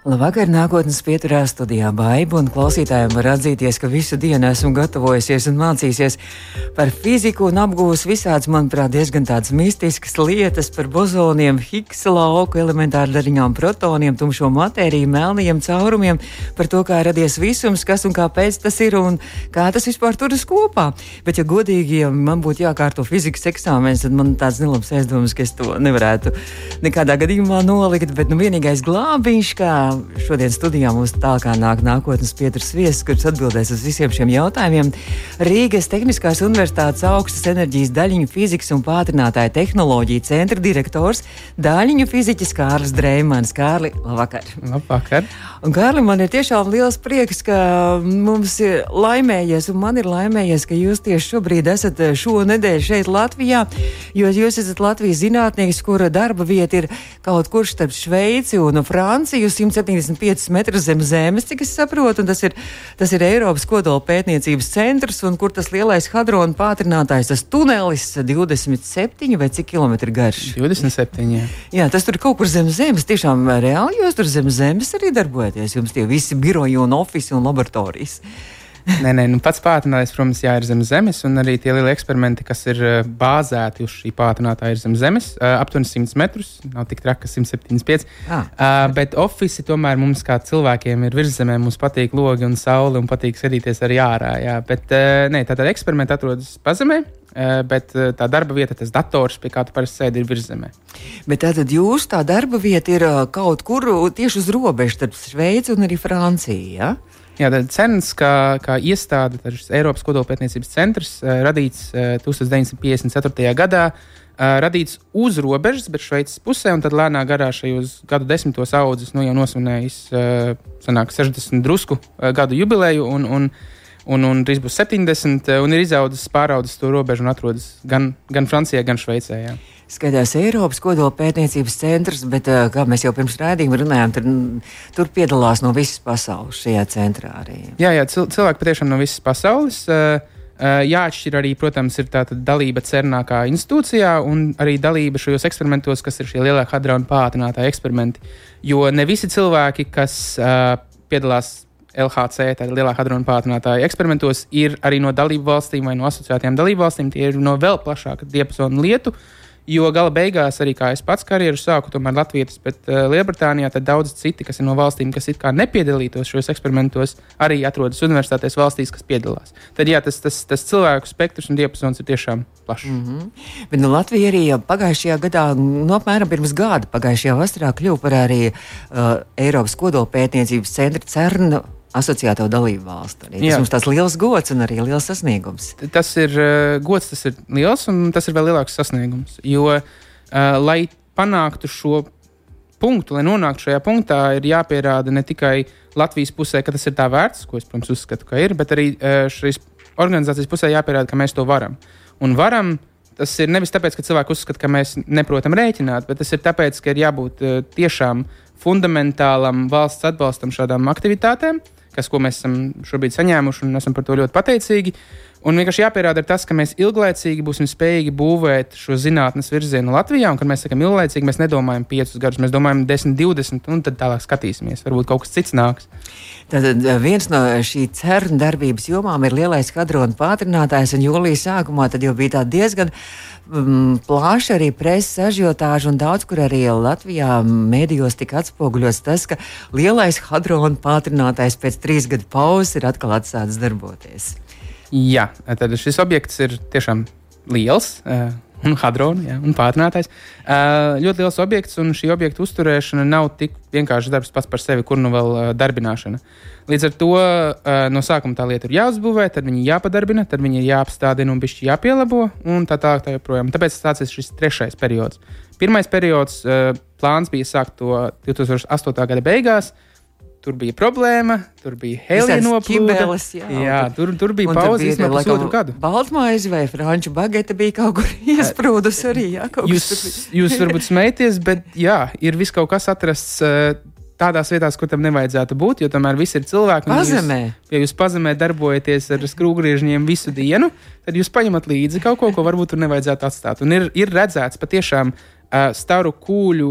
Labvakar, nākotnes pieturā studijā Baiba, un klausītājiem var atzīties, ka visu dienu esmu gatavojusies un mācīsies par fiziku un apgūs visādas, manuprāt, diezgan tādas mistiskas lietas par bozoniem, Higsa lauku, elementāru dariņām, protoniem, tumšo matēriju, melniem caurumiem, par to, kā radies visums, kas un kāpēc tas ir un kā tas vispār turas kopā. Bet, ja godīgi, ja man būtu jākārto fizikas eksāmenis, tad man tāds nelabs aizdoms, ka es to nevarētu nekādā gadījumā nolikt, bet nu vienīgais glābiņš, kā šodien studijā mums tālāk nāk nākotnes pieturs viesis, kurš atbildēs uz visiem šiem jautājumiem. Rīgas Tehniskās Universitātes augstas enerģijas daļiņu fizikas un pātrinātāja tehnoloģija centra direktors daļiņu fiziķis Kārlis Dreimans. Kārli, labvakar! Labvakar! Un, Kārli, man ir tiešām liels prieks, ka mums ir laimējies, un man ir laimējies, ka jūs tieši šobrīd esat šo nedēļu šeit Latvijā, jo jūs esat Latvijas zinātnieks, kura darba vieta ir kaut kur starp Šveici un Franciju. 175 metrus zem zemes, cik es saprotu, tas ir, tas ir Eiropas kodola pētniecības centrs, un kur tas lielais hadrona pātrinātājs, tas tunelis 27 vai cik kilometri garš? 27. Jā. jā, tas tur kaut kur zem zemes, tiešām reāli jūs tur zem zemes arī darbojaties, jums tie visi biroji un ofici un laboratorijas. Nē, nē, nu pats pātrinājums, protams, jā, ir zem zemes, un arī tie lielie eksperimenti, kas ir uh, bāzēti uz šī pātrinātāja, ir zem zemes. Uh, aptuveni 100 metrus, nav tik traki, ka 175. Ah. Uh, bet oficiāli tomēr mums, kā cilvēkiem, ir virzemē, mums patīk logi un saule, un patīk skatīties arī ārā. Jā. Bet uh, nē, tātad eksperimenti atrodas pazemē. Uh, bet uh, tā darba vieta, tas dators, pie kā tu parasti sēdi, ir virzemē. Bet tātad jūsu tā darba vieta ir uh, kaut kur tieši uz robežas starp Šveici un arī Franciju. Ja? Jā, tad CERNS kā, kā iestāde, Eiropas kodolpētniecības centrs, radīts 1954. gadā, radīts uz robežas, bet Šveices pusē, un tad lēnā garā šajos gadu desmitos audzes nu, jau nosvinējis sanāk, 60 drusku gadu jubileju. Un, un, un, un drīz būs 70, un ir izaudzis pāraudzis to robežu un atrodas gan, gan Francijā, gan Šveicē. Jā skatās Eiropas kodola pētniecības centrs, bet, kā mēs jau pirms rādījuma runājām, tur, tur piedalās no visas pasaules šajā centrā arī. Jā, jā cilvēki patiešām no visas pasaules. Jāatšķir arī, protams, ir tā dalība CERNā kā institūcijā un arī dalība šajos eksperimentos, kas ir šie lielie hadrona pātrinātāji eksperimenti. Jo ne visi cilvēki, kas uh, piedalās LHC, tāda lielā hadrona pātrinātāja eksperimentos, ir arī no dalību valstīm vai no asociētajām dalību valstīm. Tie ir no vēl plašāka diapazona lietu. Jo gala beigās, arī kā es pats karjeru sāku, tomēr Latvijas, bet uh, Lielbritānijā daudz citi, kas ir no valstīm, kas it kā nepiedalītos šajos eksperimentos, arī atrodas universitātēs valstīs, kas piedalās. Tad jā, tas, tas, tas cilvēku spektrs un diapazons ir tiešām plašs. Mm -hmm. Bet nu, Latvija arī pagājušajā gadā, nu, apmēram pirms gada, pagājušajā vasarā kļuva par arī uh, Eiropas kodolpētniecības centra CERN asociēto dalību valstu. Arī. Tas Jā. mums tas liels gods un arī liels sasniegums. Tas ir uh, gods, tas ir liels un tas ir vēl lielāks sasniegums. Jo, uh, lai panāktu šo punktu, lai nonāktu šajā punktā, ir jāpierāda ne tikai Latvijas pusē, ka tas ir tā vērts, ko es, protams, uzskatu, ka ir, bet arī uh, šīs organizācijas pusē jāpierāda, ka mēs to varam. Un varam tas ir nevis tāpēc, ka cilvēki uzskata, ka mēs neprotam rēķināt, bet tas ir tāpēc, ka ir jābūt uh, tiešām fundamentālam valsts atbalstam šādām aktivitātēm. Uh, kas, ko mēs esam šobrīd saņēmuši, un esam par to ļoti pateicīgi. Un vienkārši jāpierāda tas, ka mēs ilglaicīgi būsim spējīgi būvēt šo zinātnes virzienu Latvijā. Un, kad mēs sakām ilglaicīgi, mēs nedomājam piecus gadus, mēs domājam 10, 20, un tad tālāk skatīsimies. Varbūt kaut kas cits nāks. Tad viens no šī CERN darbības jomām ir lielais kadrona pātrinātājs, un jūlijas sākumā jau bija diezgan um, plaša arī preses ažiotāža, un daudz kur arī Latvijā mēdījos tika atspoguļots tas, ka lielais hadrona pātrinātājs pēc trīs gadu pauzes ir atkal atsācis darboties. Jā, tad šis objekts ir tiešām liels. Uh, un hadrona ja, un pātrinātājs. Ļoti liels objekts, un šī objekta uzturēšana nav tik vienkārši darbs pats par sevi, kur nu vēl darbināšana. Līdz ar to no sākuma tā lieta ir jāuzbūvē, tad viņi jāpadarbina, tad viņi ir jāapstādina un bišķi jāpielabo, un tā tālāk tā joprojām. Tāpēc tas ir šis trešais periods. Pirmais periods plāns bija sākt to 2008. gada beigās. Tur bija problēma, tur bija helija noplūde. Jā, jā, tur, tur bija pauze īstenībā pusotru gadu. Baltmaize vai franču bagete bija kaut kur iesprūdus arī. Jā, jūs, jūs varbūt smēties, bet jā, ir vis kaut kas atrasts. tādās vietās, kur tam nevajadzētu būt, jo tomēr viss ir cilvēki. Pazemē. Jūs, ja jūs pazemē darbojaties ar skrūvgriežņiem visu dienu, tad jūs paņemat līdzi kaut ko, ko varbūt tur nevajadzētu atstāt. Un ir, ir redzēts patiešām. Uh, staru kūļu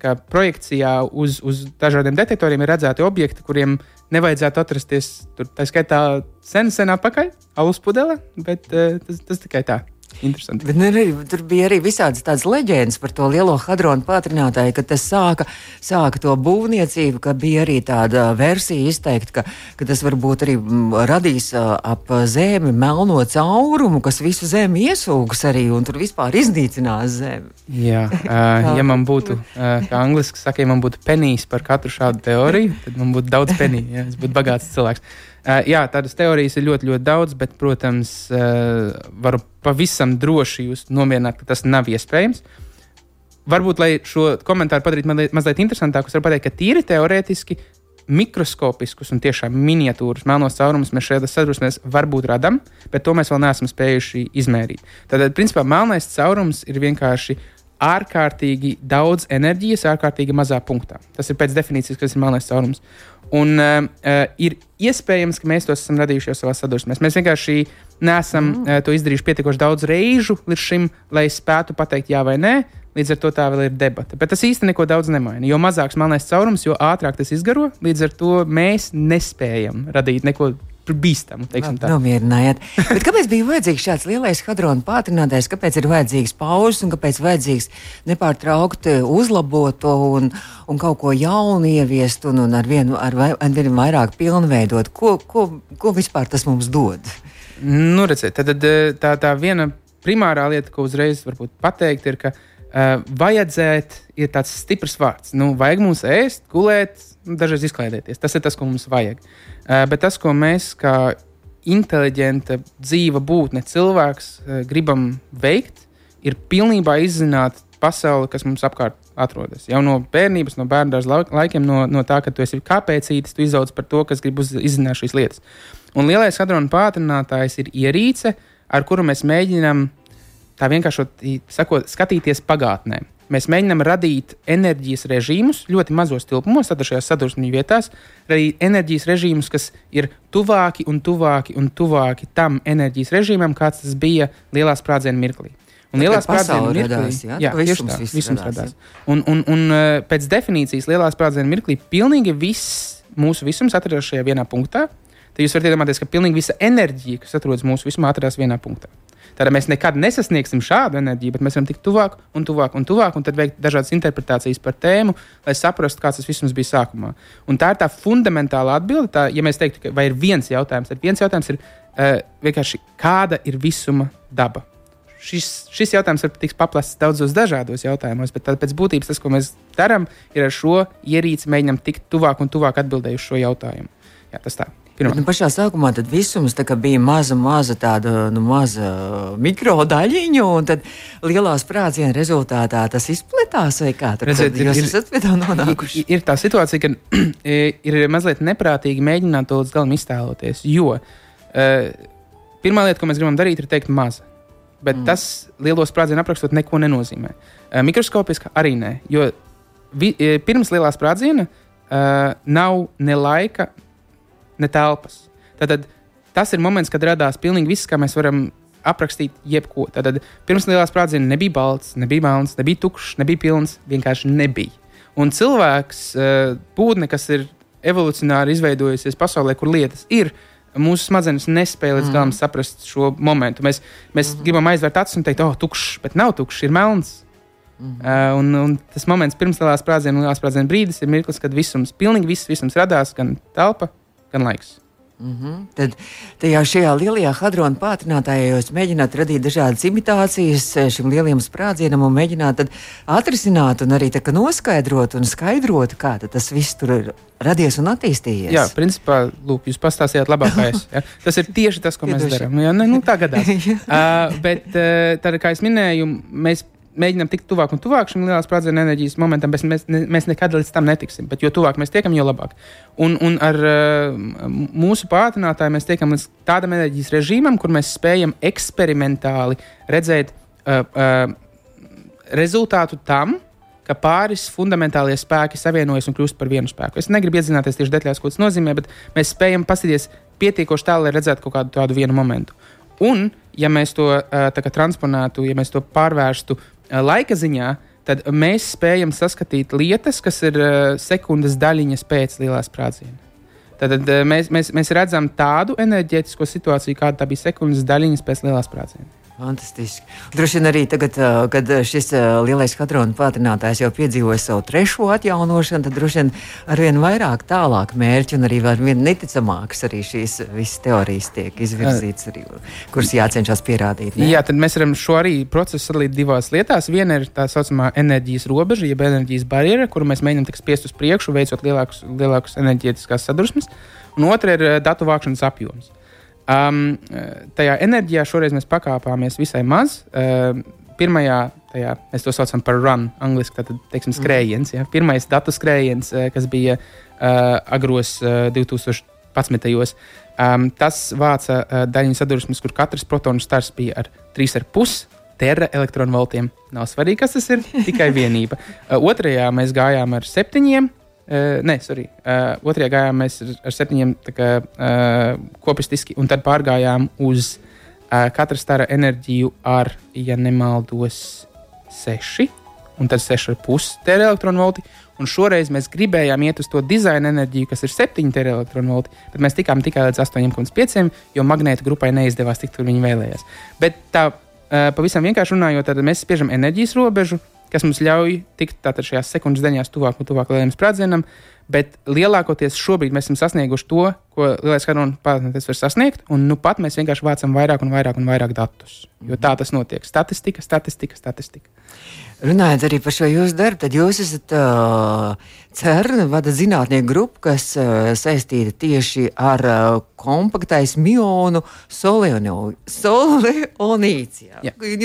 kā, projekcijā uz, uz dažādiem detektoriem ir redzēti objekti, kuriem nevajadzētu atrasties tur, tā skaitā, sen, sen atpakaļ, alus pudelē, bet tas, tas tikai tā. Interesanti. Bet, nu, arī, tur bija arī visādas tādas leģendas par to lielo hadronu pātrinātāju, ka tas sāka, sāka to būvniecību, ka bija arī tāda versija izteikta, ka, ka tas varbūt arī mm, radīs ap zemi melno caurumu, kas visu zemi iesūgs arī un tur vispār iznīcinās zemi. Jā, uh, ja man būtu, uh, kā angliski saka, ja man būtu penijs par katru šādu teoriju, tad man būtu daudz peniju, ja es būtu bagāts cilvēks. Uh, jā, tādas teorijas ir ļoti, ļoti daudz, bet, protams, uh, varu pavisam droši jūs nomierināt, ka tas nav iespējams. Varbūt, lai šo komentāru padarītu mazliet, mazliet interesantāku, es varu pateikt, ka tīri teorētiski mikroskopiskus un tiešām miniatūrus melnos caurumus mēs šajā sadursmēs varbūt radām, bet to mēs vēl neesam spējuši izmērīt. Tātad, principā, melnais caurums ir vienkārši ārkārtīgi daudz enerģijas, ārkārtīgi mazā punktā. Tas ir pēc definīcijas, kas ir melnais caurums. Un uh, ir iespējams, ka mēs to esam radījuši jau savā sadursmē. Mēs vienkārši neesam mm. uh, to izdarījuši pietiekoši daudz reižu līdz šim, lai spētu pateikt jā vai nē. Līdz ar to tā vēl ir debata. Bet tas īstenībā neko daudz nemaina. Jo mazāks melnais caurums, jo ātrāk tas izgaro. Līdz ar to mēs nespējam radīt neko bīstamu. Nomierinājiet. Bet kāpēc bija vajadzīgs šāds lielais hadrona pātrinātājs? Kāpēc ir vajadzīgs pauzes un kāpēc vajadzīgs nepārtraukti uzlabot to un, un kaut ko jaunu ieviest un, un ar vienu ar, ar vienu vairāk pilnveidot? Ko, ko, ko vispār tas mums dod? Nu, redziet, tad, tad tā, tā viena primārā lieta, ko uzreiz varbūt pateikt, ir, ka uh, vajadzēt ir tāds stiprs vārds. Nu, vajag mums ēst, gulēt, dažreiz izklaidēties. Tas ir tas, ko mums vajag. Uh, bet tas, ko mēs kā inteliģenta, dzīva būtne, cilvēks uh, gribam veikt, ir pilnībā izzināt pasauli, kas mums apkārt atrodas. Jau no bērnības, no bērnu laikiem, no, no tā, ka tu esi kāpēcītis, tu izaugs par to, kas grib izzināt šīs lietas. Un lielais hadrona pātrinātājs ir ierīce, ar kuru mēs mēģinām tā vienkārši sakot, skatīties pagātnē. Mēs mēģinām radīt enerģijas režīmus ļoti mazos tilpumos, tad šajās sadursmju vietās, radīt enerģijas režīmus, kas ir tuvāki un tuvāki un tuvāki tam enerģijas režīmam, kāds tas bija lielā sprādziena mirklī. Un lielā sprādziena mirklī, radās, jā, jā visums, tā, visums radās. radās. Un, un, un pēc definīcijas lielā sprādziena mirklī pilnīgi viss mūsu visums atrodas šajā vienā punktā. Tad jūs varat iedomāties, ka pilnīgi visa enerģija, kas atrodas mūsu visumā, atrodas vienā punktā. Tad mēs nekad nesasniegsim šādu enerģiju, bet mēs varam tikt tuvāk un tuvāk un tuvāk, un tad veikt dažādas interpretācijas par tēmu, lai saprastu, kāds tas visums bija sākumā. Un tā ir tā fundamentāla atbilde. Tā, ja mēs teiktu, ka ir viens jautājums, tad viens jautājums ir uh, vienkārši, kāda ir visuma daba. Šis, šis jautājums var tikt paplasts daudzos dažādos jautājumos, bet pēc būtības tas, ko mēs darām, ir ar šo ierīci mēģinām tikt tuvāk un tuvāk atbildēt uz šo jautājumu. Jā, tas tā. Bet, nu, pašā sākumā visums bija maza, maza tāda nu, maza mikrodaļiņa, un tad lielā sprādziena rezultātā tas izplatās. Kā tad Redziet, ir? Ir, ir tā situācija, ka ir mazliet neprātīgi mēģināt to līdz galam iztēloties. Jo uh, pirmā lieta, ko mēs gribam darīt, ir teikt maza. Bet mm. tas lielo sprādzienu aprakstot neko nenozīmē. Uh, mikroskopiski arī nē, jo vi, pirms lielā sprādziena uh, nav ne laika, ne telpas. Tad tas ir moments, kad radās pilnīgi viss, kā mēs varam aprakstīt jebko. Tad pirms lielās sprādziena nebija balts, nebija melns, nebija tukšs, nebija pilns, vienkārši nebija. Un cilvēks, eh, būtne, kas ir evolucionāri izveidojusies pasaulē, kur lietas ir, mūsu smadzenes nespēja līdz galam mm. saprast šo momentu. Mēs, mēs mm. gribam aizvērt acis un teikt, oh, tukšs, bet nav tukšs, ir melns. Mm. Uh, un, un tas moments pirms lielās sprādziena lielās sprādziena brīdis ir mirklis, kad visums, pilnīgi viss visums radās, gan telpa, gan laiks. Mm -hmm. Tad tajā šajā lielajā hadrona pātrinātājā jūs mēģināt radīt dažādas imitācijas eh, šim lielajam sprādzienam un mēģināt atrisināt un arī noskaidrot un skaidrot, kā tas viss tur ir radies un attīstījies. Jā, principā, lūk, jūs pastāstījāt labāk, kā es. Ja? Tas ir tieši tas, ko mēs darām. Jā, ne, nu, tā gadās. uh, bet, uh, tad, kā jau minēju, mēs mēģinām tikt tuvāk un tuvāk šim lielās sprādziena enerģijas momentam, bet mēs, ne, mēs nekad līdz tam netiksim. Bet jo tuvāk mēs tiekam, jo labāk. Un, un ar mūsu pātrinātāju mēs tiekam līdz tādam enerģijas režīmam, kur mēs spējam eksperimentāli redzēt uh, uh, rezultātu tam, ka pāris fundamentālie spēki savienojas un kļūst par vienu spēku. Es negribu iedzināties tieši detaļās, ko tas nozīmē, bet mēs spējam paskatīties pietiekoši tālu, lai redzētu kaut kādu tādu vienu momentu. Un, ja mēs to uh, transponētu, ja mēs to pārvērstu laika ziņā, tad mēs spējam saskatīt lietas, kas ir uh, sekundes daļiņas pēc lielā sprādziena. Tad uh, mēs, mēs, mēs redzam tādu enerģētisko situāciju, kāda bija sekundes daļiņas pēc lielā sprādziena. Fantastiski. Droši vien arī tagad, kad šis lielais hadrona pātrinātājs jau piedzīvoja savu trešo atjaunošanu, tad droši vien ar vien vairāk tālāk mērķi un arī ar vien neticamākas arī šīs visas teorijas tiek izvirzītas, arī, kuras jācenšas pierādīt. Ne? Jā, tad mēs varam šo arī procesu sadalīt divās lietās. Viena ir tā saucamā enerģijas robeža, jeb enerģijas barjera, kuru mēs mēģinām spiest uz priekšu, veicot lielākus, lielākus enerģētiskās sadursmes, un otra ir datu vākšanas apjoms. Um, tajā enerģijā šoreiz mēs pakāpāmies visai maz. Uh, pirmajā, tajā, mēs to saucam par run, angļuiski tātad, teiksim, mhm. skrējiens. Ja? Pirmais datu skrējiens, uh, kas bija uh, agros uh, 2011. Um, tas vāca uh, daļiņu sadursmes, kur katrs protonu stars bija ar 3,5 tera elektronvoltiem. Nav svarīgi, kas tas ir, tikai vienība. Uh, otrajā mēs gājām ar septiņiem Uh, nē, sorry. Uh, otrajā gājām mēs ar, ar septiņiem kā, uh, kopistiski, un tad pārgājām uz uh, katra stara enerģiju ar, ja nemaldos, seši, un tad seši ar pusi terelektronu Un šoreiz mēs gribējām iet uz to dizaina enerģiju, kas ir 7 terelektronu volti, bet mēs tikām tikai līdz 8,5, jo magnēta grupai neizdevās tikt, kur viņi vēlējās. Bet tā uh, pavisam vienkārši runājot, tad mēs spiežam enerģijas robežu, kas mums ļauj tikt tātad šajās sekundes daļās tuvāk un tuvāk lielajam sprādzienam. Bet lielākoties šobrīd mēs esam sasnieguši to, ko lielais kanonas pārvaldnieks var sasniegt, un nu pat mēs vienkārši vācam vairāk un vairāk un vairāk datus. Jo tā tas notiek. Statistika, statistika, statistika. Runājot arī par šo jūsu darbu, tad jūs esat uh, CERN vada zinātnieku grupu, kas uh, saistīta tieši ar uh, kompaktais mionu soleonīts.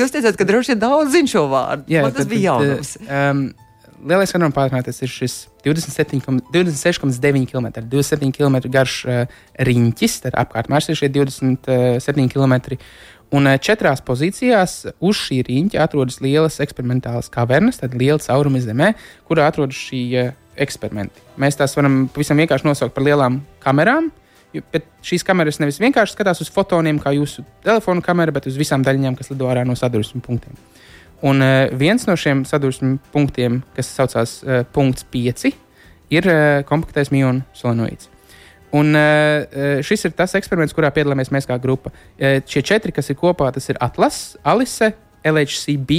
Jūs teicāt, ka droši vien daudz zin šo vārdu. Jā, Man tas tad, bija jaunums. Um, Lielais kanāla pārmērs ir šis 26,9 km, 27 km garš uh, riņķis, tad apkārtmērs ir šie 27 km. Un eh, četrās pozīcijās uz šī rīņķa atrodas lielas eksperimentālas kavernas, tad liela cauruma zemē, kurā atrodas šī uh, eksperimenti. Mēs tās varam pavisam vienkārši nosaukt par lielām kamerām. Bet šīs kameras nevis vienkārši skatās uz fotoniem, kā jūsu telefona kamera, bet uz visām daļiņām, kas lido ārā no sadursmes punktiem. Un uh, viens no šiem sadursmes punktiem, kas saucās uh, punkts 5, ir uh, kompaktais mionu solenoīds. Un šis ir tas eksperiments, kurā piedalāmies mēs kā grupa. Šie četri, kas ir kopā, tas ir Atlas, Alice, LHCB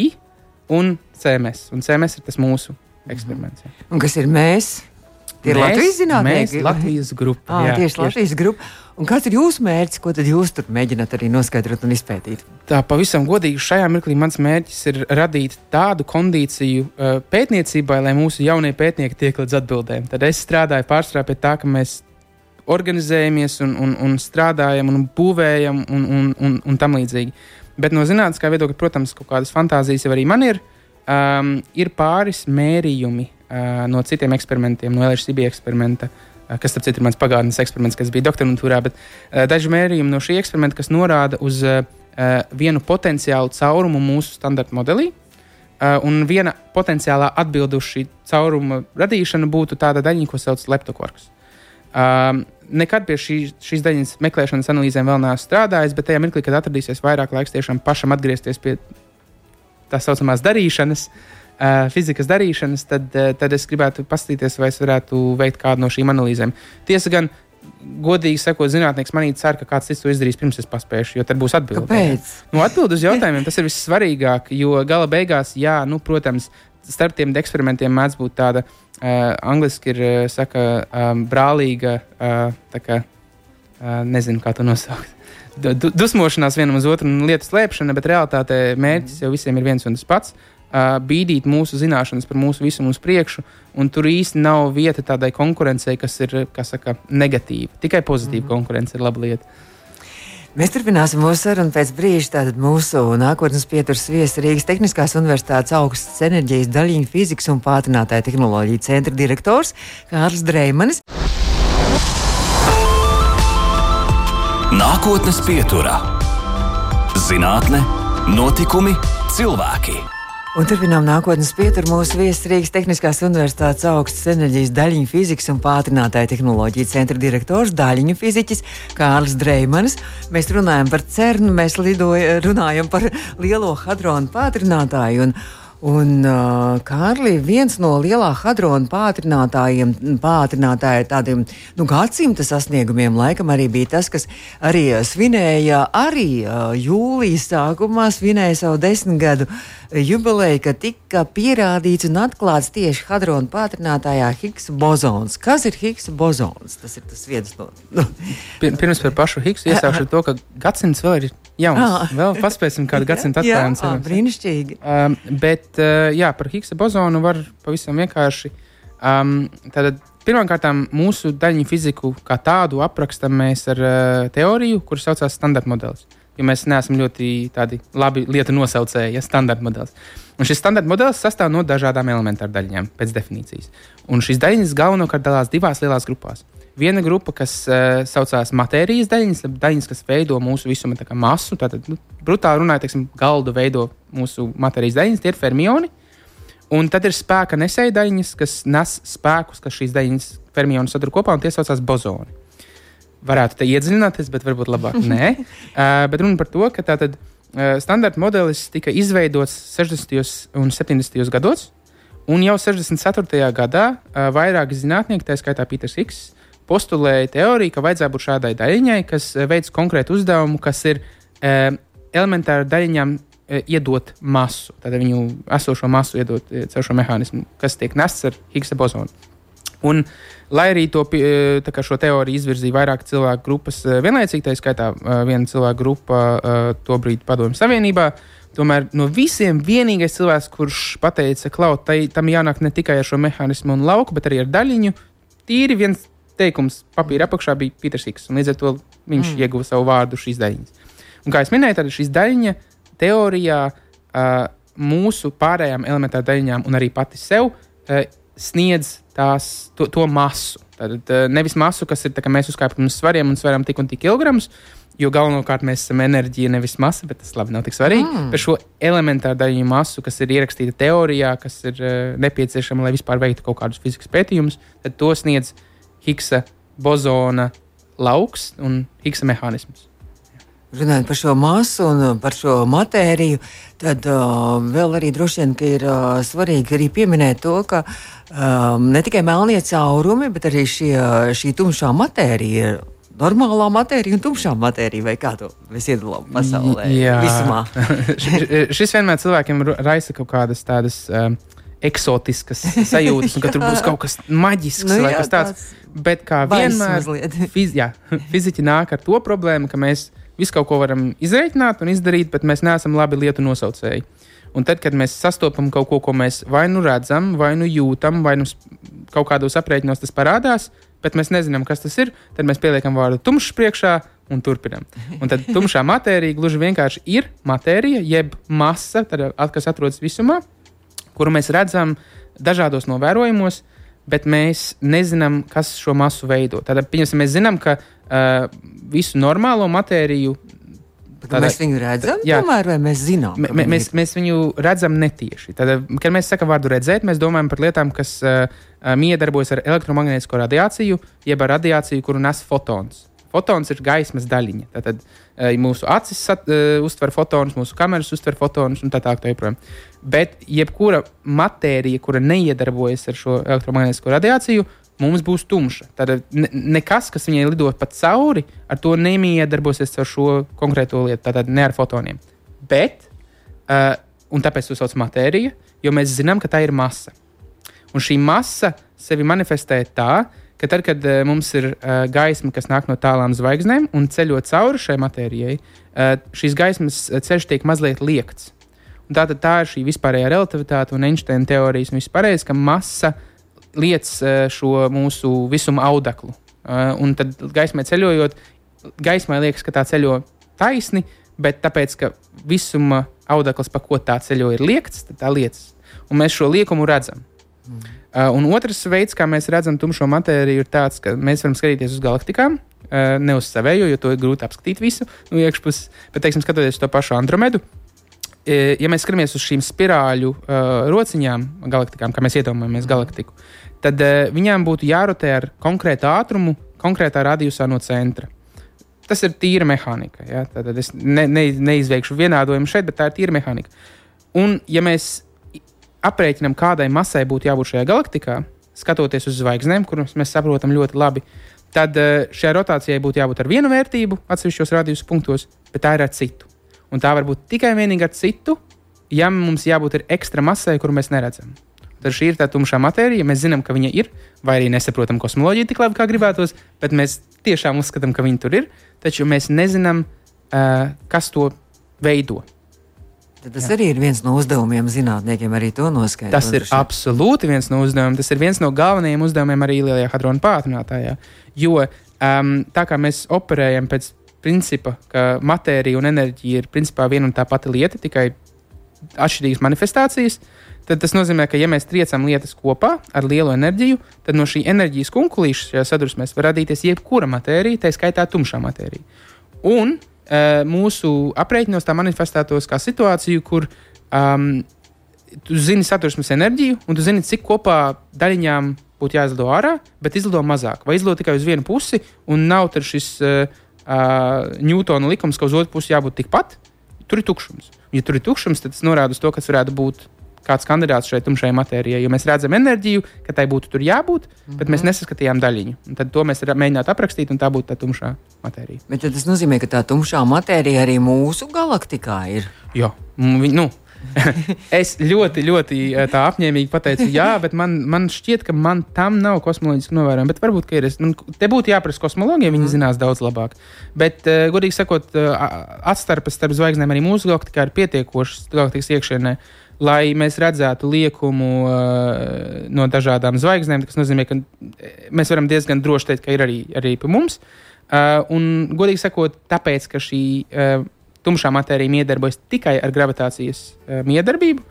un CMS. Un CMS ir tas mūsu eksperiments. Un kas ir mēs? Tie ir mēs, Latvijas zinātnieki. Mēs Latvijas grupa. Ah, jā, tieši Latvijas grupa. Un kāds ir jūsu mērķis, ko tad jūs tur mēģināt arī noskaidrot un izpētīt? Tā pavisam godīgi, šajā mirklī mans mērķis ir radīt tādu kondīciju uh, pētniecībai, lai mūsu jaunie pētnieki tiek līdz atbildēm. Tad es strādāju pārstrā pie tā, ka mēs organizējamies un, un, un strādājam un būvējam un, un, un, un tam līdzīgi. Bet no zinātniskā viedokļa, protams, kaut kādas fantāzijas jau arī man ir. Um, ir pāris mērījumi no citiem eksperimentiem, no LHCB eksperimenta, uh, kas, starp citu, ir mans pagātnes eksperiments, kas bija doktorantūrā, bet uh, daži mērījumi no šī eksperimenta, kas norāda uz vienu potenciālu caurumu mūsu standarta modelī. Un viena potenciālā atbilde uz šī cauruma radīšanu būtu tāda daļiņa, ko sauc par leptokorks. Um, nekad pie šī, šīs daļas meklēšanas analīzēm vēl neesmu strādājis, bet tajā mirklī, kad atradīsies vairāk laiks tiešām pašam atgriezties pie tā saucamās darīšanas, uh, fizikas darīšanas, tad, tad es gribētu paskatīties, vai es varētu veikt kādu no šīm analīzēm. Tiesa gan, godīgi sakot, zinātnēks manī cer, ka kāds cits to izdarīs pirms es paspēšu, jo tad būs atbilde. Kāpēc? Nu, atbild uz jautājumiem tas ir vissvarīgāk, jo gala beigās, jā, nu, protams, starp tiem eksperimentiem mēdz būt tāda uh, angliski ir uh, saka, um, brālīga, uh, kā, uh, nezinu, kā to nosaukt. Du, dusmošanās vienam uz otru un lietu slēpšana, bet realtātē mērķis jau visiem ir viens un tas pats. Uh, bīdīt mūsu zināšanas par mūsu visumu uz priekšu, un tur īsti nav vieta tādai konkurencei, kas ir saka, negatīva. Tikai pozitīva mm konkurence ir laba lieta. Mēs turpināsim mūsu sarunu pēc brīža. Tātad mūsu nākotnes pieturas viesis Rīgas Tehniskās Universitātes augstas enerģijas daļiņu fizikas un pātrinātāja tehnoloģija centra direktors Kārlis Dreimanis. Nākotnes pieturā - zinātne, notikumi, cilvēki. Un turpinām nākotnes pieturu mūsu viesis Rīgas Tehniskās Universitātes augstas enerģijas daļiņu fizikas un pātrinātāja tehnoloģija centra direktors, daļiņu fiziķis Kārlis Dreimanis. Mēs runājam par CERN, mēs lidoja, runājam par lielo hadronu pātrinātāju. Un, Un, uh, Kārli, viens no lielā hadrona pātrinātājiem, pātrinātāja tādiem nu, gadsimta sasniegumiem, laikam arī bija tas, kas arī svinēja, arī uh, jūlijas sākumā svinēja savu desmitgadu jubileju, kad tika pierādīts un atklāts tieši hadrona pātrinātājā Higgs bozons. Kas ir Higgs bozons? Tas ir tas viens no. Nu. Pirms par pašu Higgsu iesākšu to, ka gadsimts vēl ir jauns. Ah. Vēl paspēsim kādu gadsimtu atklājumu. Jā, brīnišķīgi. Um, bet, uh, jā, par Higgsa bozonu var pavisam vienkārši. Um, tātad, Pirmkārt, mūsu daļiņu fiziku kā tādu aprakstam mēs ar uh, teoriju, kuras saucās standarta modelis. Jo mēs neesam ļoti labi lietu nosaucēji, ja standarta modelis. Un šis standarta modelis sastāv no dažādām elementāru daļiņām pēc definīcijas. Un šīs daļiņas galvenokārt dalās divās lielās grupās. Viena grupa, kas uh, saucās matērijas daļiņas, daļiņas, kas veido mūsu visuma masu. Tātad, nu, brutāli runājot, teiksim, galdu veido mūsu matērijas daļiņas, tie ir fermioni. Un tad ir spēka nesēja daļiņas, kas nes spēkus, kas šīs daļiņas fermioni sadūr kopā, un tie saucās bozoni. Varētu te iedziļināties, bet varbūt labāk nē. uh, bet runa par to, ka tātad uh, standarta modelis tika izveidots 60. un 70. gados, un jau 64. gadā uh, vairāki zinātnieki, tā skaitā Pīters Higs, postulēja teoriju, ka vajadzētu būt šādai daļiņai, kas eh, veids konkrētu uzdevumu, kas ir e, elementāri daļiņām e, iedot masu, tad viņu esošo masu iedot caur šo mehānismu, kas tiek nests ar Higgsa bozonu. Un, lai arī to, šo teoriju izvirzīja vairāk cilvēku grupas vienlaicīgi, tā skaitā viena cilvēka grupa tobrīd Padomju Savienībā, tomēr no visiem vienīgais cilvēks, kurš pateica, ka tam jānāk ne tikai ar šo mehānismu un lauku, bet arī ar daļiņu, tīri viens teikums papīra apakšā bija Pīters Higs. Līdz ar to viņš mm. ieguva savu vārdu šīs daļiņas. Un, kā jau minēju, tad šīs daļiņa teorijā uh, mūsu pārējām elementāra daļiņām un arī pati sev uh, sniedz tās, to, to masu. Tad uh, nevis masu, kas ir tā, ka mēs uzkāpjam uz svariem un svaram tik un tik kilogramus, jo galvenokārt mēs esam enerģija, nevis masa, bet tas labi nav tik svarīgi. Mm. Par šo elementāru daļiņu masu, kas ir ierakstīta teorijā, kas ir uh, nepieciešama, lai vispār veiktu kaut kādus fizikas pētījumus, tad to sniedz uh, Higgsa bozona lauks un Higgsa mehānisms. Runājot par šo masu un uh, par šo matēriju, tad uh, vēl arī droši vien ir uh, svarīgi arī pieminēt to, ka um, ne tikai melnie caurumi, bet arī šie, šī tumšā matērija ir normālā matērija un tumšā matērija, vai kā to mēs iedalām pasaulē? Jā, visumā. šis vienmēr cilvēkiem raisa kaut kādas tādas. Um, eksotiskas sajūtas, un ka tur būs kaut kas maģisks nu, vai jā, kas tāds. Bet kā vienmēr, fiz, jā, fiziķi nāk ar to problēmu, ka mēs visu kaut ko varam izreikināt un izdarīt, bet mēs neesam labi lietu nosaucēji. Un tad, kad mēs sastopam kaut ko, ko mēs vai nu redzam, vai nu jūtam, vai nu kaut kādos aprēķinos tas parādās, bet mēs nezinām, kas tas ir, tad mēs pieliekam vārdu tumšs priekšā un turpinām. Un tad tumšā matērija gluži vienkārši ir matērija, jeb masa, tad, kas atrodas visumā, kuru mēs redzam dažādos novērojumos, bet mēs nezinām, kas šo masu veido. Tad, pieņemsim, mēs zinām, ka uh, visu normālo matēriju. Tādā, mēs viņu redzam, jā, tomēr, vai mēs zinām? Mē, mēs, mēs viņu redzam netieši. Tad, kad mēs sakām vārdu redzēt, mēs domājam par lietām, kas uh, miedarbojas ar elektromagnētisko radiāciju, jeb ar radiāciju, kuru nes fotons. Fotons ir gaismas daļiņa. Tad uh, mūsu acis sat, uh, uztver fotonus, mūsu kameras uztver fotonus un tā tālāk. Bet jebkura matērija, kura neiedarbojas ar šo elektromagnētisko radiāciju, mums būs tumša. Tad ne, nekas, kas viņai lido pa cauri, ar to nemiedarbosies ar šo konkrēto lietu, tātad ne ar fotoniem. Bet, uh, un tāpēc to sauc par matēriju, jo mēs zinām, ka tā ir masa. Un šī masa sevi manifestē tā, ka tad, kad uh, mums ir uh, gaisma, kas nāk no tālām zvaigznēm un ceļot cauri šai matērijai, uh, šīs gaismas ceļš tiek mazliet liekts. Un tā, ir šī vispārējā relativitāte un Einsteina teorijas un viss pārējais, ka masa liec uh, šo mūsu visuma audeklu. Uh, un tad gaismai ceļojot, gaismai liekas, ka tā ceļo taisni, bet tāpēc, ka visuma audekls, pa ko tā ceļo, ir liekts, tad tā liecas. Un mēs šo liekumu redzam. Mm. Uh, un otrs veids, kā mēs redzam tumšo matēriju, ir tāds, ka mēs varam skatīties uz galaktikām, uh, ne uz savējo, jo to ir grūti apskatīt visu no iekšpuses. Bet, teiksim, skatoties to pašu Andromedu, ja mēs skatāmies uz šīm spirāļu uh, rociņām, galaktikām, kā mēs iedomājamies galaktiku, tad uh, viņām būtu jārotē ar konkrētu ātrumu, konkrētā radiusā no centra. Tas ir tīra mehānika. Ja? Tad es ne, ne, neizveikšu vienādojumu šeit, bet tā ir tīra mehānika. Un, ja mēs aprēķinām, kādai masai būtu jābūt šajā galaktikā, skatoties uz zvaigznēm, kuras mēs saprotam ļoti labi, tad šajai rotācijai būtu jābūt ar vienu vērtību atsevišķos radius punktos, bet tā ir ar citu un tā var būt tikai vienīgi ar citu, ja mums jābūt ekstra masai, kuru mēs neredzam. Tad šī ir tā tumšā matērija. Mēs zinām, ka viņa ir, vai arī nesaprotam kosmoloģiju tik labi, kā gribētos, bet mēs tiešām uzskatām, ka viņa tur ir. Taču mēs nezinām, uh, kas to veido. Tad tas Jā. arī ir viens no uzdevumiem zinātniekiem, arī to noskaidrot. Tas ir absolūti viens no uzdevumiem. Tas ir viens no galvenajiem uzdevumiem arī Lielajā hadrona pātrinātājā. Jo um, tā kā mēs operējam pēc principa, ka matērija un enerģija ir principā viena un tā pati lieta, tikai atšķirīgas manifestācijas. Tad tas nozīmē, ka, ja mēs triecam lietas kopā ar lielu enerģiju, tad no šī enerģijas kunkulīša šajā sadursmēs var radīties jebkura matērija, tā skaitā tumšā matērija. Un e, mūsu aprēķinos tā manifestētos kā situāciju, kur um, tu zini sadursmes enerģiju, un tu zini, cik kopā daļiņām būtu jāizlido ārā, bet izlido mazāk, vai izlido tikai uz vienu pusi, un nav šis uh, uh, Ņūtona likums, ka uz otru pusi jābūt tikpat, tur ir tukšums. Ja tur ir tukšums, tad tas norāda uz to, kas varētu būt kāds kandidāts šai tumšajai matērijai. Jo mēs redzam enerģiju, ka tai būtu tur jābūt, mm -hmm. bet mēs nesaskatījām daļiņu. Un tad to mēs mēģinājām aprakstīt, un tā būtu tā tumšā matērija. Bet tas nozīmē, ka tā tumšā matērija arī mūsu galaktikā ir. Jā, nu, es ļoti, ļoti eh, tā apņēmīgi pateicu, jā, bet man, man šķiet, ka man tam nav kosmoloģiski novērojama. Bet varbūt, ka ir. Es, man, te būtu jāprasa kosmologiem, viņi mm. zinās daudz labāk. Bet, uh, godīgi sakot, uh, atstarpes starp zvaigznēm arī mūsu galaktikā ir pietiekošas galaktikas iekšienē. Lai mēs redzētu liekumu uh, no dažādām zvaigznēm, tas nozīmē, ka mēs varam diezgan droši teikt, ka ir arī, arī pie mums. Uh, un, godīgi sakot, tāpēc, ka šī uh, tumšā matērija miedarbojas tikai ar gravitācijas uh, miedarbību,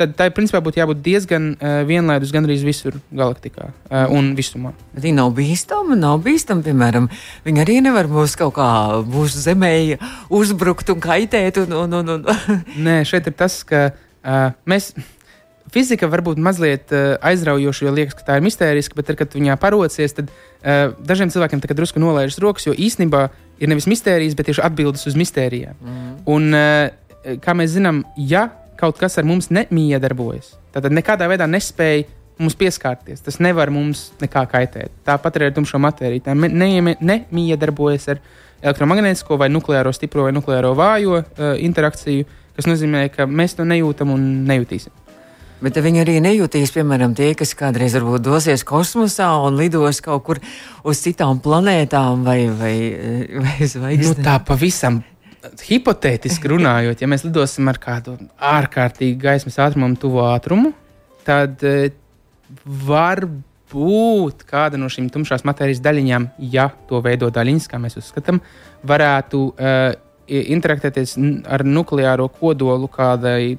tad tai principā būtu jābūt diezgan uh, vienlaidus gandrīz visur galaktikā uh, un visumā. Bet viņa nav bīstama, nav bīstama, piemēram, viņa arī nevar mūs kaut kā mūsu zemē uzbrukt un kaitēt. Un, un, un, un. Nē, šeit ir tas, ka uh, mēs. Fizika var būt mazliet uh, aizraujoša, jo liekas, ka tā ir mistēriska, bet, tad, kad viņā parociet, tad uh, dažiem cilvēkiem tā drusku nolaižas rokas, jo īstenībā ir nevis mistērijas, bet tieši atbildes uz mistērijām. Mm. Un, uh, kā mēs zinām, ja kaut kas ar mums nemiedarbojas, tad nekādā veidā nespēja mums pieskarties. Tas nevar mums nekā kaitēt. Tāpat arī ar tumšo matēriju. Tā nemiedarbojas ne, ar elektromagnētisko vai nukleāro stipro vai nukleāro vājo uh, interakciju, kas nozīmē, ka mēs to nejūtam un nejūtīsim. Bet viņi arī nejūtīs, piemēram, tie, kas kādreiz varbūt dosies kosmosā un lidos kaut kur uz citām planētām vai, vai, vai zvaigznēm. Nu, tā pavisam hipotētiski runājot, ja mēs lidosim ar kādu ārkārtīgi gaismas ātrumu, tuvu ātrumu, tad e, var būt kāda no šīm tumšās matērijas daļiņām, ja to veido daļiņas, kā mēs uzskatām, varētu uh, interaktēties ar nukleāro kodolu kādai,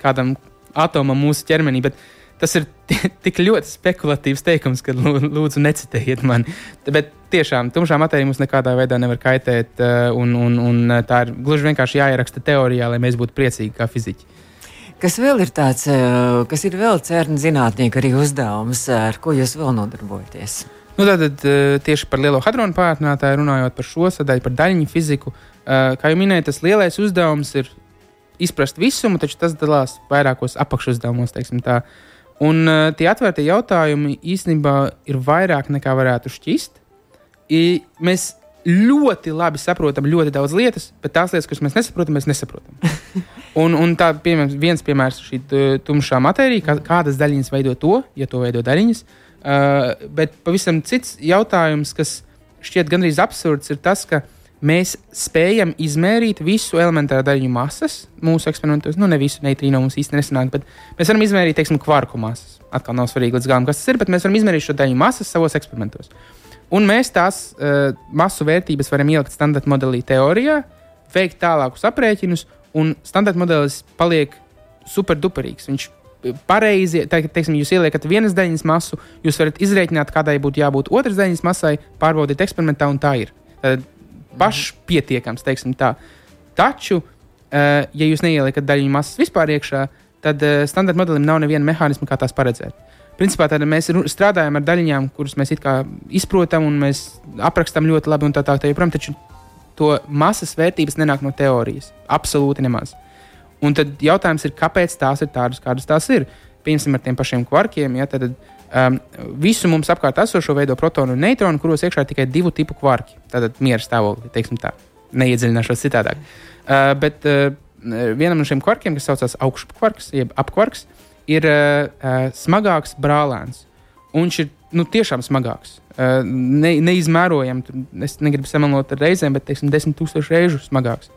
kādam atomam mūsu ķermenī. Bet tas ir tik ļoti spekulatīvs teikums, ka lūdzu necitējiet mani. Bet tiešām tumšā matērija mums nekādā veidā nevar kaitēt, eh, un, un, un eh, tā ir gluži vienkārši jāieraksta teorijā, lai mēs būtu priecīgi kā fiziķi. Kas vēl ir tāds, eh, kas ir vēl cērni zinātnieku arī uzdevums, ar ko jūs vēl nodarbojaties? Nu, tātad tieši par lielo hadronu pārtinātāju runājot par šo sadaļu, par daļiņu fiziku. Kā jau minēju, tas lielais uzdevums ir izprast visumu, taču tas dalās vairākos apakšuzdevumos. Un uh, tie atvērtie jautājumi īstenībā ir vairāk nekā varētu šķist. I, mēs ļoti labi saprotam ļoti daudz lietas, bet tās lietas, kuras mēs nesaprotam, mēs nesaprotam. un, un tā piemēram, viens piemērs šī tumšā matērija, kā, kādas daļiņas veido to, ja to veido daļiņas. Uh, bet pavisam cits jautājums, kas šķiet gandrīz absurds, ir tas, ka uh, mēs spējam izmērīt visu elementāro daļu masas mūsu eksperimentos. Nu, ne visu neitrīnu mums īstenībā nesanāk, bet mēs varam izmērīt, teiksim, kvarku masas. Atkal nav svarīgi līdz galam, kas tas ir, bet mēs varam izmērīt šo daļu masas savos eksperimentos. Un mēs tās uh, masu vērtības varam ielikt standarta modelī teorijā, veikt tālākus aprēķinus, un standarta modelis paliek superduperīgs. Viņš pareizi, te, teiksim, jūs ieliekat vienas daļas masu, jūs varat izrēķināt, kādai būtu jābūt otras daļas masai, pārbaudīt eksperimentā, un tā ir. Tad pašpietiekams, teiksim tā. Taču uh, ja jūs neieliekat daļiņu masas vispār iekšā, tad uh, standarta modelim nav neviena mehānisma, kā tās paredzēt. Principā mēs strādājam ar daļiņām, kuras mēs izprotam un mēs aprakstām ļoti labi un tā tālāk. Tā, joprojām, taču to masas vērtības nenāk no teorijas. Absolūti nemaz. Un tad jautājums ir, kāpēc tās ir tādas, kādas tās ir. Piemēram, ar tiem pašiem kvarkiem. Ja, tad, um, visu mums apkārt esošo veido protonu un neitronu, kuros iekšā ir tikai divu tipu kvarki. Tātad miera stāvokļi, teiksim tā. Neiedziļināšos citādāk. Uh, bet uh, vienam no šiem kvarkiem, kas saucās augšupkvarks, jeb apkvarks, ir uh, uh, smagāks brālēns. Un viņš ir nu, tiešām smagāks. Uh, ne, neizmērojami, es negribu samalot ar reizēm, bet teiksim, desmit tūkstoši reižu smagāks.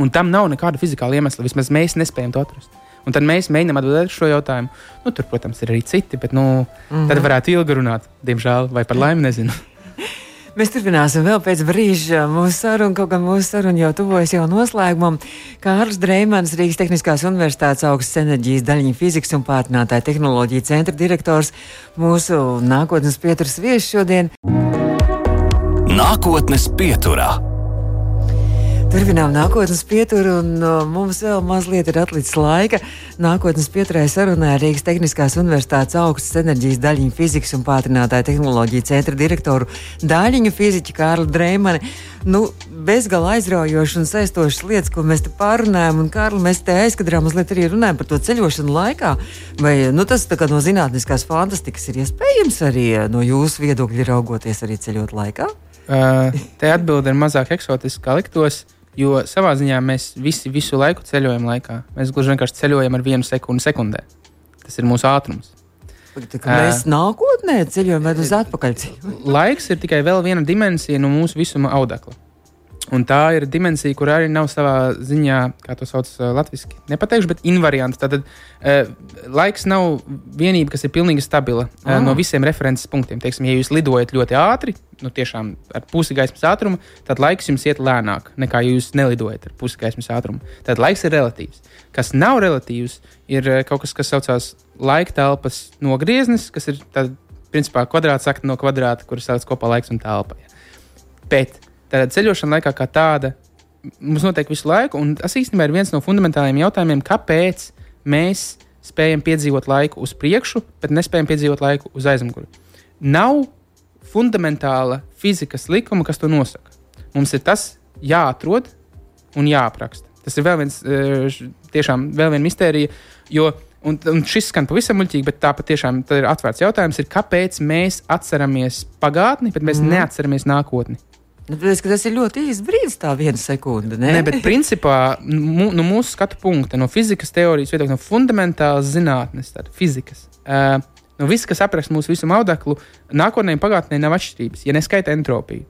Un tam nav nekāda fizikāla iemesla. Vismaz mēs nespējam to atrast. Un tad mēs mēģinām atbildēt uz šo jautājumu. Nu, tur, protams, ir arī citi, bet nu, mm -hmm. tad varētu ilgi runāt. Diemžēl, vai par laimi, nezinu. Mēs turpināsim vēl pēc brīža mūsu sarunu, kaut gan mūsu saruna jau tuvojas jau noslēgumam. Kārlis Dreimans, Rīgas Tehniskās Universitātes augstas enerģijas daļiņu fizikas un pārtinātāja tehnoloģija centra direktors, mūsu nākotnes pieturas viesis šodien. Nākotnes pieturā. Turpinām nākotnes pieturu, un uh, mums vēl mazliet ir atlicis laika. Nākotnes pieturē sarunā ar Rīgas Tehniskās Universitātes augstas enerģijas daļiņu fizikas un pātrinātāju tehnoloģiju centra direktoru daļiņu fiziķu Kārlu Dreimani. Nu, bezgala aizraujošas un saistošas lietas, ko mēs te pārunājam, un Kārli, mēs te aizkadrā mazliet arī runājam par to ceļošanu laikā. Vai nu, tas no zinātniskās fantastikas ir iespējams arī uh, no jūsu viedokļa raugoties arī ceļot laikā? Uh, te atbilde ir mazāk eksotiska, kā liktos. Uh, Jo savā ziņā mēs visi visu laiku ceļojam laikā. Mēs gluži vienkārši ceļojam ar vienu sekundi sekundē. Tas ir mūsu ātrums. Tā, mēs uh, nākotnē ceļojam vai uz atpakaļ? Laiks ir tikai vēl viena dimensija no mūsu visuma audekla. Un tā ir dimensija, kur arī nav savā ziņā, kā to sauc uh, latviešu, nepateikšu, bet invariants. Tātad uh, laiks nav vienība, kas ir pilnīgi stabila uh, no visiem references punktiem. Teiksim, ja jūs lidojat ļoti ātri, nu tiešām ar pusi gaismas ātrumu, tad laiks jums iet lēnāk nekā ja jūs nelidojat ar pusi gaismas ātrumu. Tad laiks ir relatīvs. Kas nav relatīvs, ir uh, kaut kas, kas saucās laika telpas nogrieznis, kas ir tad, principā kvadrāts sakta no kvadrāta, kuras sauc kopā laiks un telpa. Bet Tātad ceļošana laikā kā tāda mums notiek visu laiku, un tas īstenībā ir viens no fundamentālajiem jautājumiem, kāpēc mēs spējam piedzīvot laiku uz priekšu, bet nespējam piedzīvot laiku uz aizmuguri. Nav fundamentāla fizikas likuma, kas to nosaka. Mums ir tas jāatrod un jāapraksta. Tas ir vēl viens, eh, tiešām vēl viena mistērija, jo Un, un šis skan pavisam muļķīgi, bet tā patiešām ir atvērts jautājums, ir, kāpēc mēs atceramies pagātni, bet mēs mm. neatceramies nākotni. Nu, tas, tas ir ļoti īsts brīdis, tā viena sekunde. Ne, ne bet principā mū, no mūsu skatu punkta, no fizikas teorijas, viedokļa, no fundamentālas zinātnes, tāda fizikas. Uh, no viss, kas apraksta mūsu visu audeklu, nākotnē un pagātnē nav atšķirības, ja neskaita entropiju.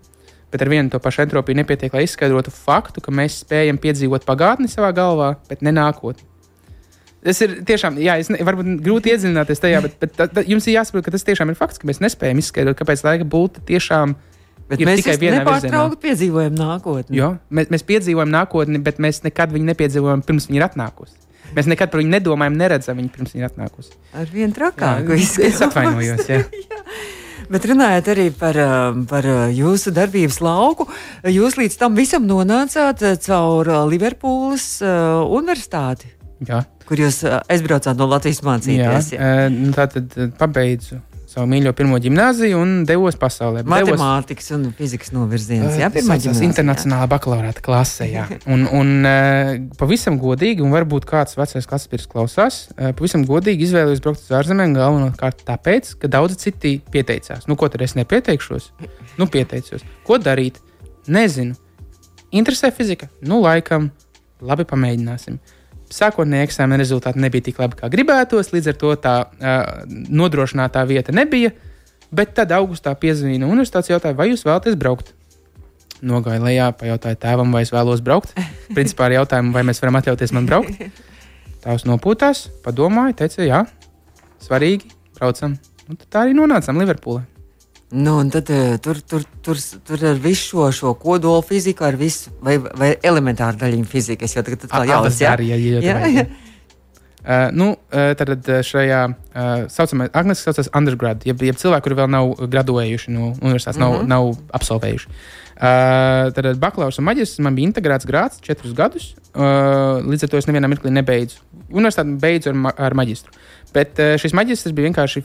Bet ar vienu to pašu entropiju nepietiek, lai izskaidrotu faktu, ka mēs spējam piedzīvot pagātni savā galvā, bet ne nākotni. Tas ir tiešām, jā, es ne, varbūt grūti iedziļināties tajā, bet, bet tā, tā, jums ir jāsaprot, ka tas tiešām ir fakts, ka mēs nespējam izskaidrot, kāpēc laika būtne tiešām ir Bet mēs tikai vienā nepārtraukti piedzīvojam nākotni. Jo, mēs, mēs piedzīvojam nākotni, bet mēs nekad viņu nepiedzīvojam pirms viņa ir atnākusi. Mēs nekad par viņu nedomājam, neredzam viņu pirms viņa ir atnākusi. Ar vienu trakāku izskatu. Es atvainojos. Jā. jā. Bet runājot arī par, um, par uh, jūsu darbības lauku, jūs līdz tam visam nonācāt uh, caur uh, Liverpūles universitāti. Jā. Kur jūs aizbraucāt no Latvijas mācīties? Jā, jā. Nu, tā tad pabeidzu savu mīļo pirmo gimnāziju un devos pasaulē. Matemātikas devos, un fizikas novirziens. Jā, pirmā gimnāzija. Internacionālā bakalaurāta klasē, jā. Un, un uh, pavisam godīgi, un varbūt kāds vecais klases pirms klausās, uh, pavisam godīgi izvēlējos braukt uz ārzemēm galvenokārt tāpēc, ka daudzi citi pieteicās. Nu, ko tad es nepieteikšos? Nu, pieteicos. Ko darīt? Nezinu. Interesē fizika? Nu, laikam, labi, pamēģināsim sākotnēji eksāmena rezultāti nebija tik labi, kā gribētos, līdz ar to tā uh, nodrošinātā vieta nebija. Bet tad augustā piezvanīja universitātes jautāja, vai jūs vēlaties braukt? Nogāja lejā, pajautāja tēvam, vai es vēlos braukt. Principā ar jautājumu, vai mēs varam atļauties man braukt. Tās nopūtās, padomāja, teica, jā, svarīgi, braucam. Un tā arī nonācām Liverpoolē. Nu, tad uh, tur, tur, tur, tur ar visu šo, šo kodolu fiziku, ar visu, vai, vai elementāru daļiņu fiziku. Es jau tagad tādu jāsaka. Jā, jā, jā. jā. Uh, nu, uh, tad šajā uh, saucamajā angļuiski saucas undergrad, jeb, jeb cilvēki, kuri vēl nav graduējuši no universitātes, mm -hmm. nav, mhm. nav absolvējuši. Uh, tad bakalaura un maģistrs man bija integrēts grāts četrus gadus. Uh, līdz ar to es nevienā mirklī nebeidzu. Universitāti beidzu ar, ma ar maģistru. Bet uh, šis maģistrs bija vienkārši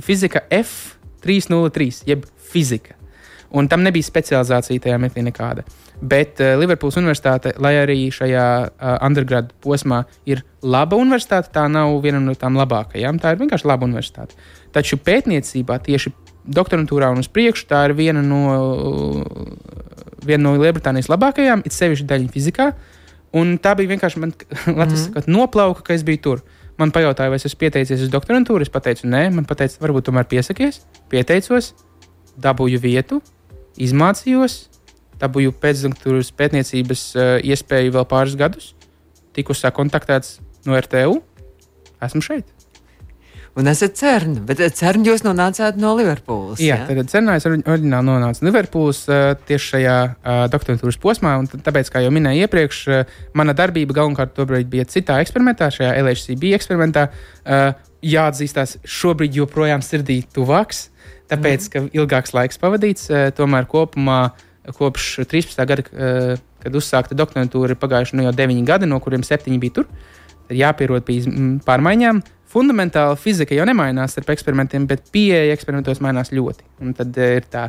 fizika F303, jeb fizika. Un tam nebija specializācija tajā mirklī nekāda. Bet uh, Liverpools Universitāte, lai arī šajā uh, undergrad posmā ir laba universitāte, tā nav viena no tām labākajām. Tā ir vienkārši laba universitāte. Taču pētniecībā tieši doktorantūrā un uz priekšu. Tā ir viena no, viena no Lielbritānijas labākajām, it sevišķi daļiņa fizikā. Un tā bija vienkārši man, Latvijas mm. noplauka, ka es biju tur. Man pajautāja, vai es esmu pieteicies uz doktorantūru. Es teicu, nē, man teica, varbūt tomēr piesakies. Pieteicos, dabūju vietu, izmācījos, dabūju pēcdoktorantūras pētniecības uh, iespēju vēl pāris gadus, tiku sakontaktēts no RTU. Esmu šeit un esat cerni, bet cerni jūs nonācāt no Liverpoolas. Jā, ja? tad cernā es oriģināli nonācu no Liverpoolas uh, tieši šajā uh, doktorantūras posmā, un tāpēc, kā jau minēju iepriekš, mana darbība galvenokārt bija citā eksperimentā, šajā LHCB eksperimentā. Jāatzīstās, šobrīd joprojām sirdī tuvāks, tāpēc, mm. ka ilgāks laiks pavadīts, tomēr kopumā kopš 13. gada, kad uzsākta doktorantūra, ir pagājuši nu jau 9 gadi, no kuriem 7 bija tur. Tad jāpierod pie pārmaiņām. Uh, fundamentāli fizika jau nemainās starp eksperimentiem, bet pieeja eksperimentos mainās ļoti. Un tad eh, ir tā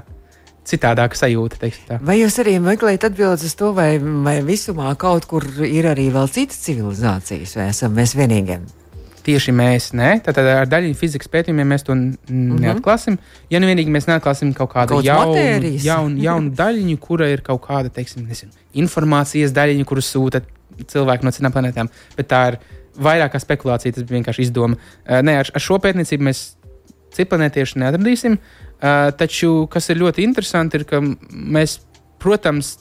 citādāka sajūta. Vai jūs arī meklējat atbildes uz to, vai, vai visumā kaut kur ir arī vēl citas civilizācijas, vai esam mēs vienīgie? Tieši mēs, ne? Tātad ar daļu fizikas pētījumiem mēs to mm -hmm. neatklāsim. Ja nu vienīgi mēs neatklāsim kaut kādu kaut jaunu, jaunu, jaunu daļiņu, kura ir kaut kāda, teiksim, nezinu, informācijas daļiņa, kuru sūta cilvēki no citām planētām, bet tā ir vairāk kā spekulācija, tas bija vienkārši izdoma. Uh, nē, ar, ar šo pētniecību mēs citplanētieši neatradīsim. Uh, taču, kas ir ļoti interesanti, ir, ka mēs, protams,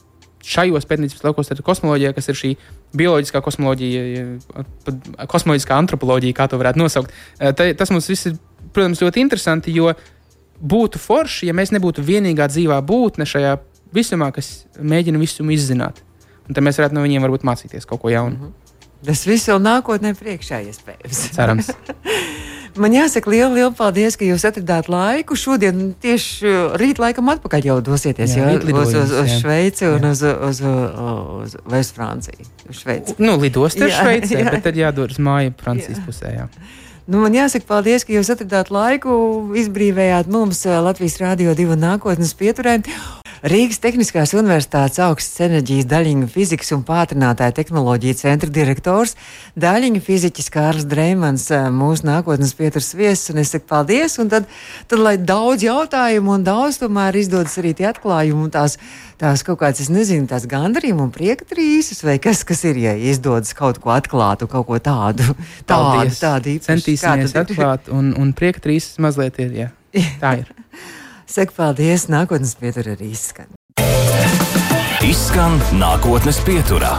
šajos pētniecības laukos, tad kosmoloģijā, kas ir šī bioloģiskā kosmoloģija, kosmoloģiskā antropoloģija, kā to varētu nosaukt, uh, tā, tas mums viss ir, protams, ļoti interesanti, jo būtu forši, ja mēs nebūtu vienīgā dzīvā būtne šajā visumā, kas mēģina visumu izzināt. Un tad mēs varētu no viņiem varbūt mācīties kaut ko jaunu. Mm -hmm. Tas viss vēl nākotnē priekšā iespējams. Cerams. Man jāsaka, liela, liela paldies, ka jūs atradāt laiku. Šodien tieši rīt laikam atpakaļ jau dosieties jā, jā, uz, uz, uz Šveici un jā. uz, uz, uz, uz Vestfranciju. Nu, lidost ir Šveicē, jā. bet tad jādodas māju Francijas jā. pusē. Jā. Nu, man jāsaka, paldies, ka jūs atradāt laiku, izbrīvējāt mums uh, Latvijas Rādio 2 nākotnes pieturēm. Rīgas Tehniskās Universitātes augstas enerģijas daļiņu fizikas un pātrinātāja tehnoloģija centra direktors, daļiņu fiziķis Kārls Dreimans, eh, mūsu nākotnes pieturs viesis, un es saku paldies, un tad, tad lai daudz jautājumu un daudz tomēr izdodas arī tie atklājumi un tās, tās kaut kāds, es nezinu, tās gandarījumi un prieka trīsas, vai kas, kas ir, ja izdodas kaut ko atklātu, kaut ko tādu. Tādu, tādu īpašu. Centīsimies atklāt, un, un prieka trīsas mazliet ir, jā. Tā ir. Saku paldies, nākotnes pieturā arī izskan. Izskan nākotnes pieturā.